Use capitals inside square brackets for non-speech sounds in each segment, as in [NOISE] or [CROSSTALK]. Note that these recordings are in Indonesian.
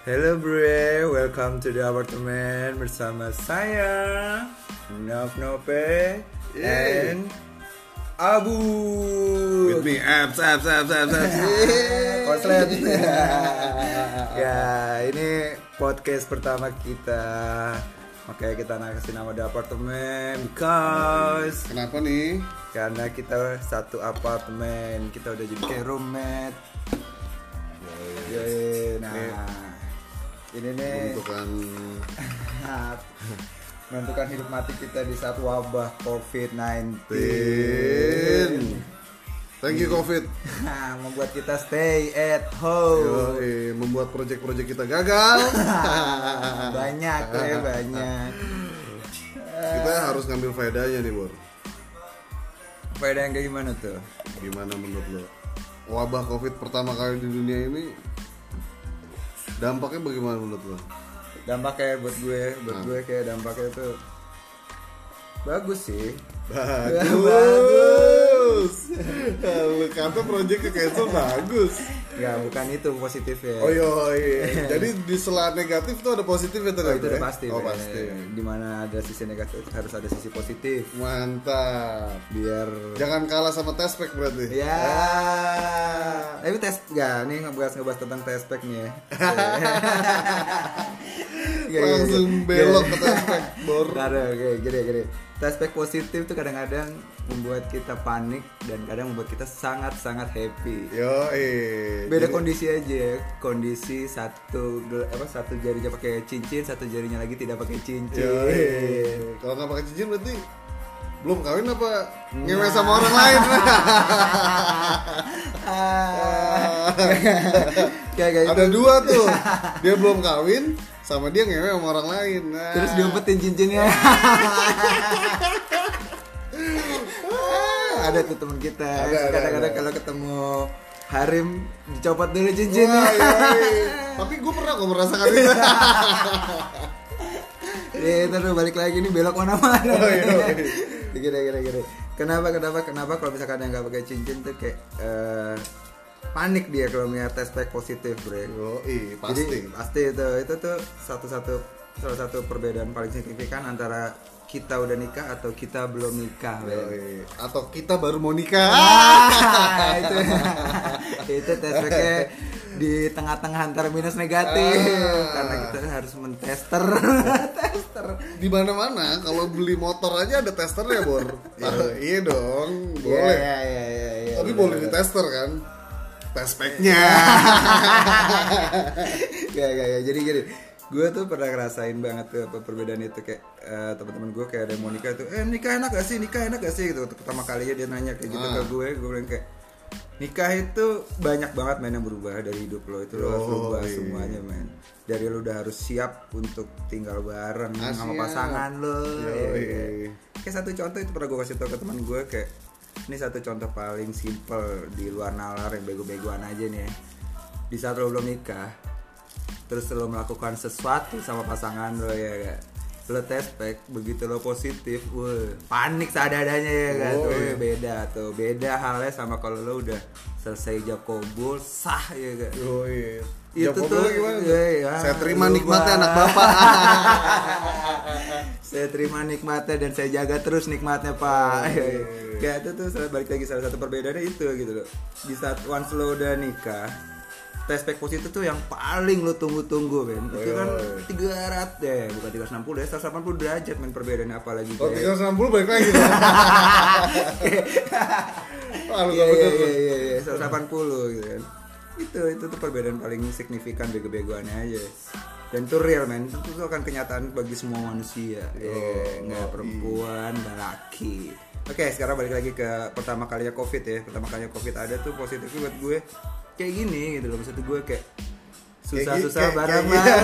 Hello bre, welcome to the apartment bersama saya Nov Nope and Abu. With me, abs, abs, abs, abs, abs. [LAUGHS] Konslet [LAUGHS] Ya ini podcast pertama kita. Makanya kita kasih nama The Apartment Because Kenapa nih? Karena kita satu apartemen Kita udah jadi kayak roommate. Yoi, Nah Ini nih Menentukan [LAUGHS] menentukan hidup mati kita di saat wabah COVID-19 Tin. Thank you COVID. [LAUGHS] Membuat kita stay at home Yoi, membuat proyek-proyek kita gagal. [LAUGHS] banyak ya banyak kita harus ngambil faedahnya nih, Bor. faedah yang kayak gimana tuh Gimana menurut lo? Wabah COVID pertama kali di dunia ini dampaknya bagaimana menurut lo? dampaknya buat gue buat gue kayak dampaknya tuh bagus sih Bagus. [LAUGHS] Lu kata proyeknya cancel bagus. ya bukan itu positifnya Oh iya, jadi di sela negatif tuh ada positif ya Oh, ternyata itu udah ya? pasti Oh pasti. di mana ada sisi negatif harus ada sisi positif Mantap. biar Jangan kalah sama tespek berarti. Ya. Tapi tes ya, ini ngebahas ngebahas tentang tespek nih ya. [LAUGHS] Gak, gak, Langsung gak. belok Gak. ke tespek, Bor. Karena oke, gini gini. Tespek positif tuh kadang-kadang membuat kita panik dan kadang membuat kita sangat-sangat happy. Yo, eh. Beda Jadi- kondisi aja, ya. kondisi satu apa satu jarinya pakai cincin, satu jarinya lagi tidak pakai cincin. Yo. Kalau nggak pakai cincin berarti belum kawin apa ngewe Nah. sama orang lain? [LAUGHS] Kayak kayak Ada dua tuh. Dia belum kawin sama dia ngewe sama orang lain. Nah. Terus diumpetin cincinnya. [LAUGHS] ada tuh temen kita. Ada, ada, Kadang-kadang ada. kalau ketemu Harim dicopot dulu cincinnya. Wah, yoi. [LAUGHS] Tapi gue pernah kok merasakan itu. [LAUGHS] Ya, terus balik lagi nih belok mana-mana. Oh, iya, iya. Gini, gini, gini. Kenapa, kenapa, kenapa kalau misalkan yang nggak pakai cincin tuh kayak eh, panik dia kalau melihat tes pack positif, bre. Yo, eh, pasti. Jadi pasti itu itu tuh satu-satu salah satu perbedaan paling signifikan antara kita udah nikah atau kita belum nikah, Bre. eh. Atau kita baru mau nikah. Ah, [LAUGHS] itu [LAUGHS] itu tes packnya di tengah-tengah antara minus negatif Ah. karena kita harus mentester [LAUGHS] tester di mana mana kalau beli motor aja ada testernya bor Ah, iya dong Iya, boleh iya, iya, iya, iya, tapi benar, boleh di tester kan tes speknya Gak, [LAUGHS] gak, gak. Jadi gini, gue tuh pernah ngerasain banget tuh apa perbedaan itu kayak eh, teman-teman gue kayak ada yang mau nikah tuh, eh nikah enak gak sih, nikah enak gak sih gitu. Pertama kalinya dia nanya kayak gitu Ah. ke gue, gue bilang kayak nikah itu banyak banget main yang berubah dari hidup lo itu lo harus berubah iya. semuanya men dari lo udah harus siap untuk tinggal bareng Ah, sama pasangan lo Yoi. ya, kayak- kayak satu contoh itu pernah gue kasih tau ke teman gue kayak ini satu contoh paling simple di luar nalar yang bego-begoan aja nih ya di saat lo belum nikah terus lo melakukan sesuatu sama pasangan lo ya gak? lo tes pack begitu lo positif wah panik seadanya ya kan Oh, tuh iya. beda tuh beda halnya sama kalau lo udah selesai kabul sah ya gak Yoi. Itu Jawab tuh, gimana iya, iya. saya terima nikmatnya anak bapak [LAUGHS] saya terima nikmatnya dan saya jaga terus nikmatnya pak. Ya itu tuh balik lagi salah satu perbedaannya itu gitu loh. Di saat once lo udah nikah tes positif tuh yang paling lo tunggu-tunggu men. Itu kan Yoi. 300 deh bukan 360 deh 180 derajat men perbedaannya apalagi oh kayak- 360 balik lagi dong Wah, lu Iya iya iya iya iya 180 gitu kan. Itu itu tuh perbedaan paling signifikan bego-begoannya aja. Dan itu real men, itu tuh akan kenyataan bagi semua manusia. Ya, nggak perempuan, nggak laki. Oke, sekarang balik lagi ke pertama kalinya Covid ya. Pertama kalinya Covid ada tuh positifnya buat gue kayak gini gitu loh. Maksud gue kayak susah-susah Kayak gi- kayak- ya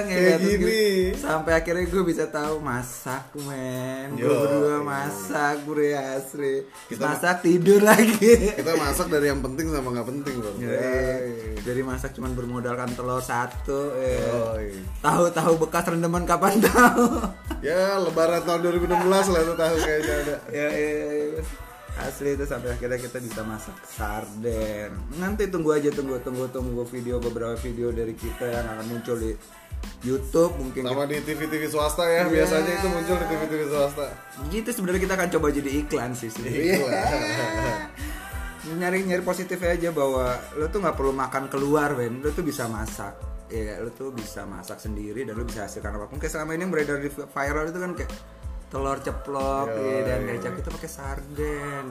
kayak? Terus gini. Gue- sampai akhirnya gue bisa tahu masak men. Gue berdua iya. masak gue asli Kita- masak tidur lagi. Kita masak dari yang penting sama nggak penting bro. Ya, Jadi masak cuman bermodalkan telur satu ya. Yoi. Tahu-tahu bekas rendaman kapan tahu. [LAUGHS] Ya lebaran tahun 2016 lah itu tahu kayaknya ada. Ya, ya, ya. asli itu sampai akhirnya kita bisa masak sarden. Nanti tunggu aja tunggu tunggu tunggu video beberapa video dari kita yang akan muncul di YouTube mungkin Sama di TV-TV swasta ya, Iya. biasanya itu muncul di TV-TV swasta. gitu sebenarnya kita akan coba jadi iklan sih sih Iya. [LAUGHS] nyari nyari positif aja bahwa lo tuh nggak perlu makan keluar Ben lo tuh bisa masak ya lo tuh bisa masak sendiri dan lo bisa hasilkan apa pun kayak selama ini yang beredar di viral itu kan kayak telur ceplok Yoi. ya, dan kecap kita pakai sarden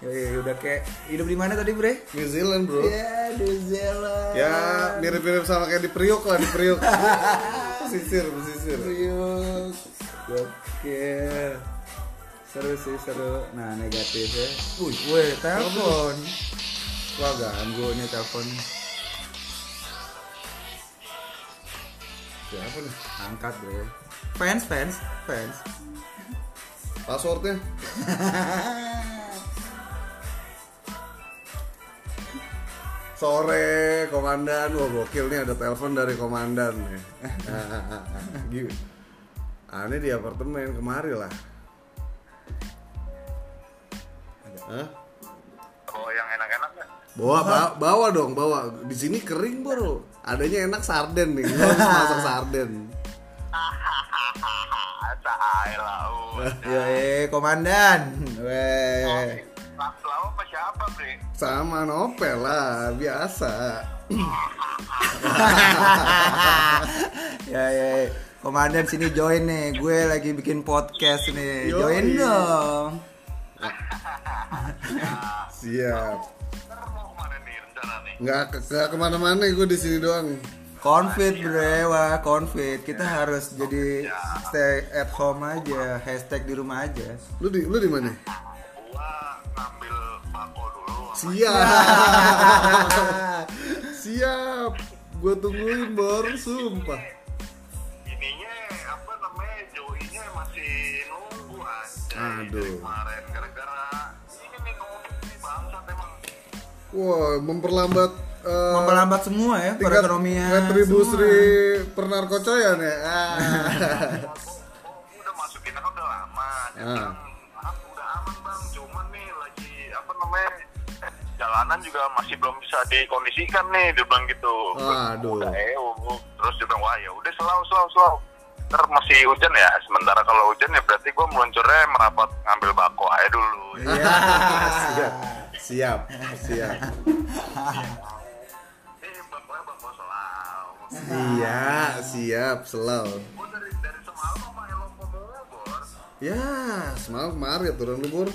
ya, ya, udah kayak hidup di mana tadi bre New Zealand, Bro. ya New Zealand Ya, mirip-mirip sama kayak di Priok lah, di Priok. [LAUGHS] pesisir, pesisir. Priuk oke seru sih seru nah negatifnya wih wih telepon wah ganggu nih telepon Siapa nih? angkat bre fans fans fans Passwordnya? [LAUGHS] Sore, komandan. Wah, gokil nih ada telepon dari komandan nih. Gitu. Ah, ini di apartemen kemari lah. Hah? Oh yang enak-enak? Bawa, ba- bawa dong, bawa. Di sini kering bro. Adanya enak sarden nih. Gua harus masak sarden. [LAUGHS] Lah. ya [LAUGHS] eh komandan weh Lalu apa? Sama Nopel lah, biasa. [LAUGHS] ya ya ya. komandan sini join nih gue lagi bikin podcast nih Yoi. join dong [LAUGHS] Siap. Nggak, ke- nggak ke mana-mana gue di sini doang. Confit bre, wah confit. Kita harus jadi stay at home aja, hashtag di rumah aja. Lu di lu di mana? Gua dulu. Siap. [LAUGHS] Siap. Gue tungguin bor, sumpah. Ininya apa namanya Joey-nya masih nunggu aja. Aduh. Kemarin gara-gara ini nih nunggu nih bangsat emang. Wah, memperlambat eh, Memperlambat semua ya tingkat perekonomian. retribusi pernarkocoyan ya. Ah. Gua udah masukin kan udah lama. Ah. "Ah, udah aman bang, cuman nih lagi apa namanya jalanan juga masih belum bisa dikondisikan nih dia bilang gitu. Aduh. Udah eh, terus dia bilang wah ya udah selau selau selau. Ntar masih hujan ya, sementara kalau hujan ya berarti gua meluncurnya merapat ngambil bako aja dulu. Iya. [LAUGHS] siap. Siap. Siap. Eh. Iya, siap, selalu. Ya, semalam kemarin turun libur.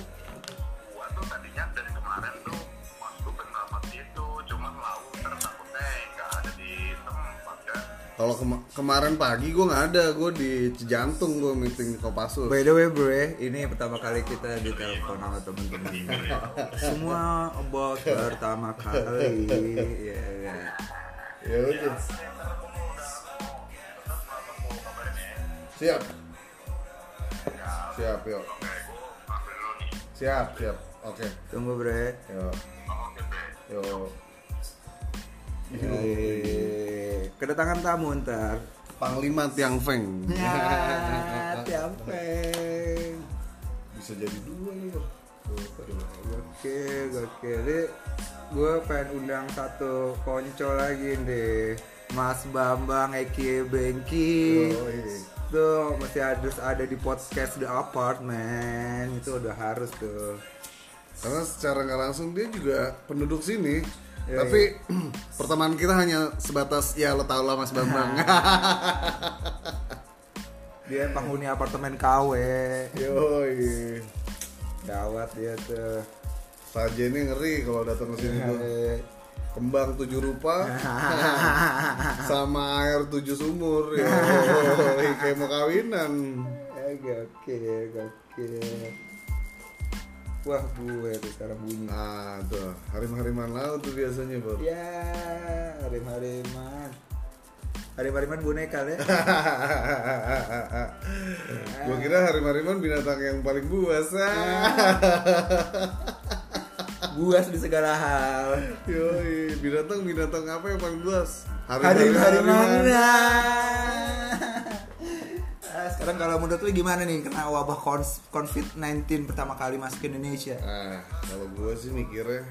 Kalau kema- kemarin pagi gue nggak ada, gue di Cijantung gue meeting di Kopassus. By the way bre, ini pertama kali kita ditelepon sama temen-temen. [LAUGHS] Semua about [LAUGHS] pertama kali. Ya, ya. Ya udah. Siap. Siap, yuk. Siap, siap. Oke. Tunggu bre. Yuk. Yuk. Eh, Kedatangan tamu ntar. Panglima Tiang Feng. Ya, [LAUGHS] tiapeng. Bisa jadi dua nih, Bro. Oke, oke. Jadi gue pengen undang satu konco lagi deh. Mas Bambang Eki Bengki. Tuh masih harus ada di podcast The Apartment. Itu udah harus tuh. Karena secara nggak langsung dia juga penduduk sini. Iya, Tapi [CLEARS THROAT] pertemanan kita hanya sebatas ya lo tau lah Mas Bambang. [LAUGHS] Dia penghuni apartemen KW. Yoi. Gawat dia tuh. Sajennya ngeri kalau datang ke sini tuh. Eh, Kembang tujuh rupa [LAUGHS] sama air tujuh sumur ya. [LAUGHS] kayak mau kawinan. Oke, oke. Wah, gue tuh sekarang bunyi. Nah, tuh harim-hariman laut tuh biasanya, Bro. Ya, harim-hariman. Harim-hariman boneka ya. [LAUGHS] Gua kira harim-hariman binatang yang paling buas. Buas di segala hal. Yoi, binatang-binatang apa yang paling buas? Harim-hariman. Ah, Sekarang kalau menurut lu gimana nih kena wabah kons- COVID-19 pertama kali masuk ke Indonesia? Nah, kalau gue sih mikirnya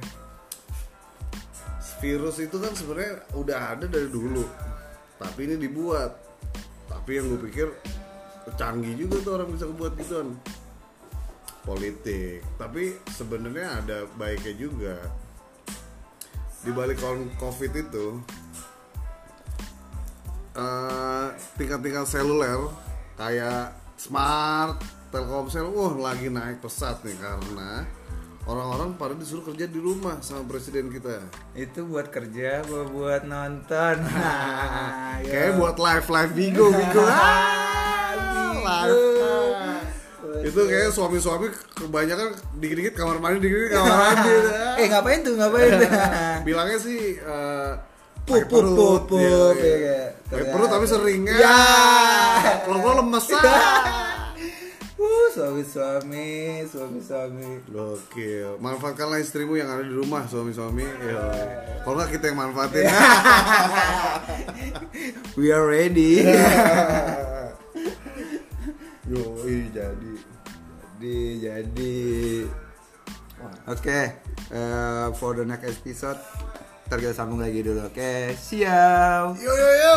virus itu kan sebenarnya udah ada dari dulu, tapi ini dibuat. Tapi yang gue pikir canggih juga tuh orang bisa buat gituan politik. Tapi sebenarnya ada baiknya juga. Di balik covid itu eh, tingkat-tingkat seluler kayak smart, telkomsel, wah lagi naik pesat nih karena orang-orang pada disuruh kerja di rumah sama presiden kita. Itu buat kerja, buat nonton. [LAUGHS] Nah, ya. Kayak buat live live bigo bigo. [LAUGHS] Ah, live. Itu kayak suami-suami kebanyakan dikit-dikit kamar mandi, dikit-dikit kamar [LAUGHS] mandi. eh ngapain tuh ngapain? Bilangnya sih eh, Pup, pup, pup, pup, kayak- perut tapi sering Ya. Kalau gua lemes [LAUGHS] ah. uh, suami-suami, suami-suami. Gokil. Manfaatkanlah istrimu yang ada di rumah, suami-suami. Iya. Kalau nggak kita yang manfaatin. [LAUGHS] We are ready. [LAUGHS] Yo, jadi. jadi jadi oke eh, for the next episode ntar kita sambung lagi dulu oke siap Yo yo yo.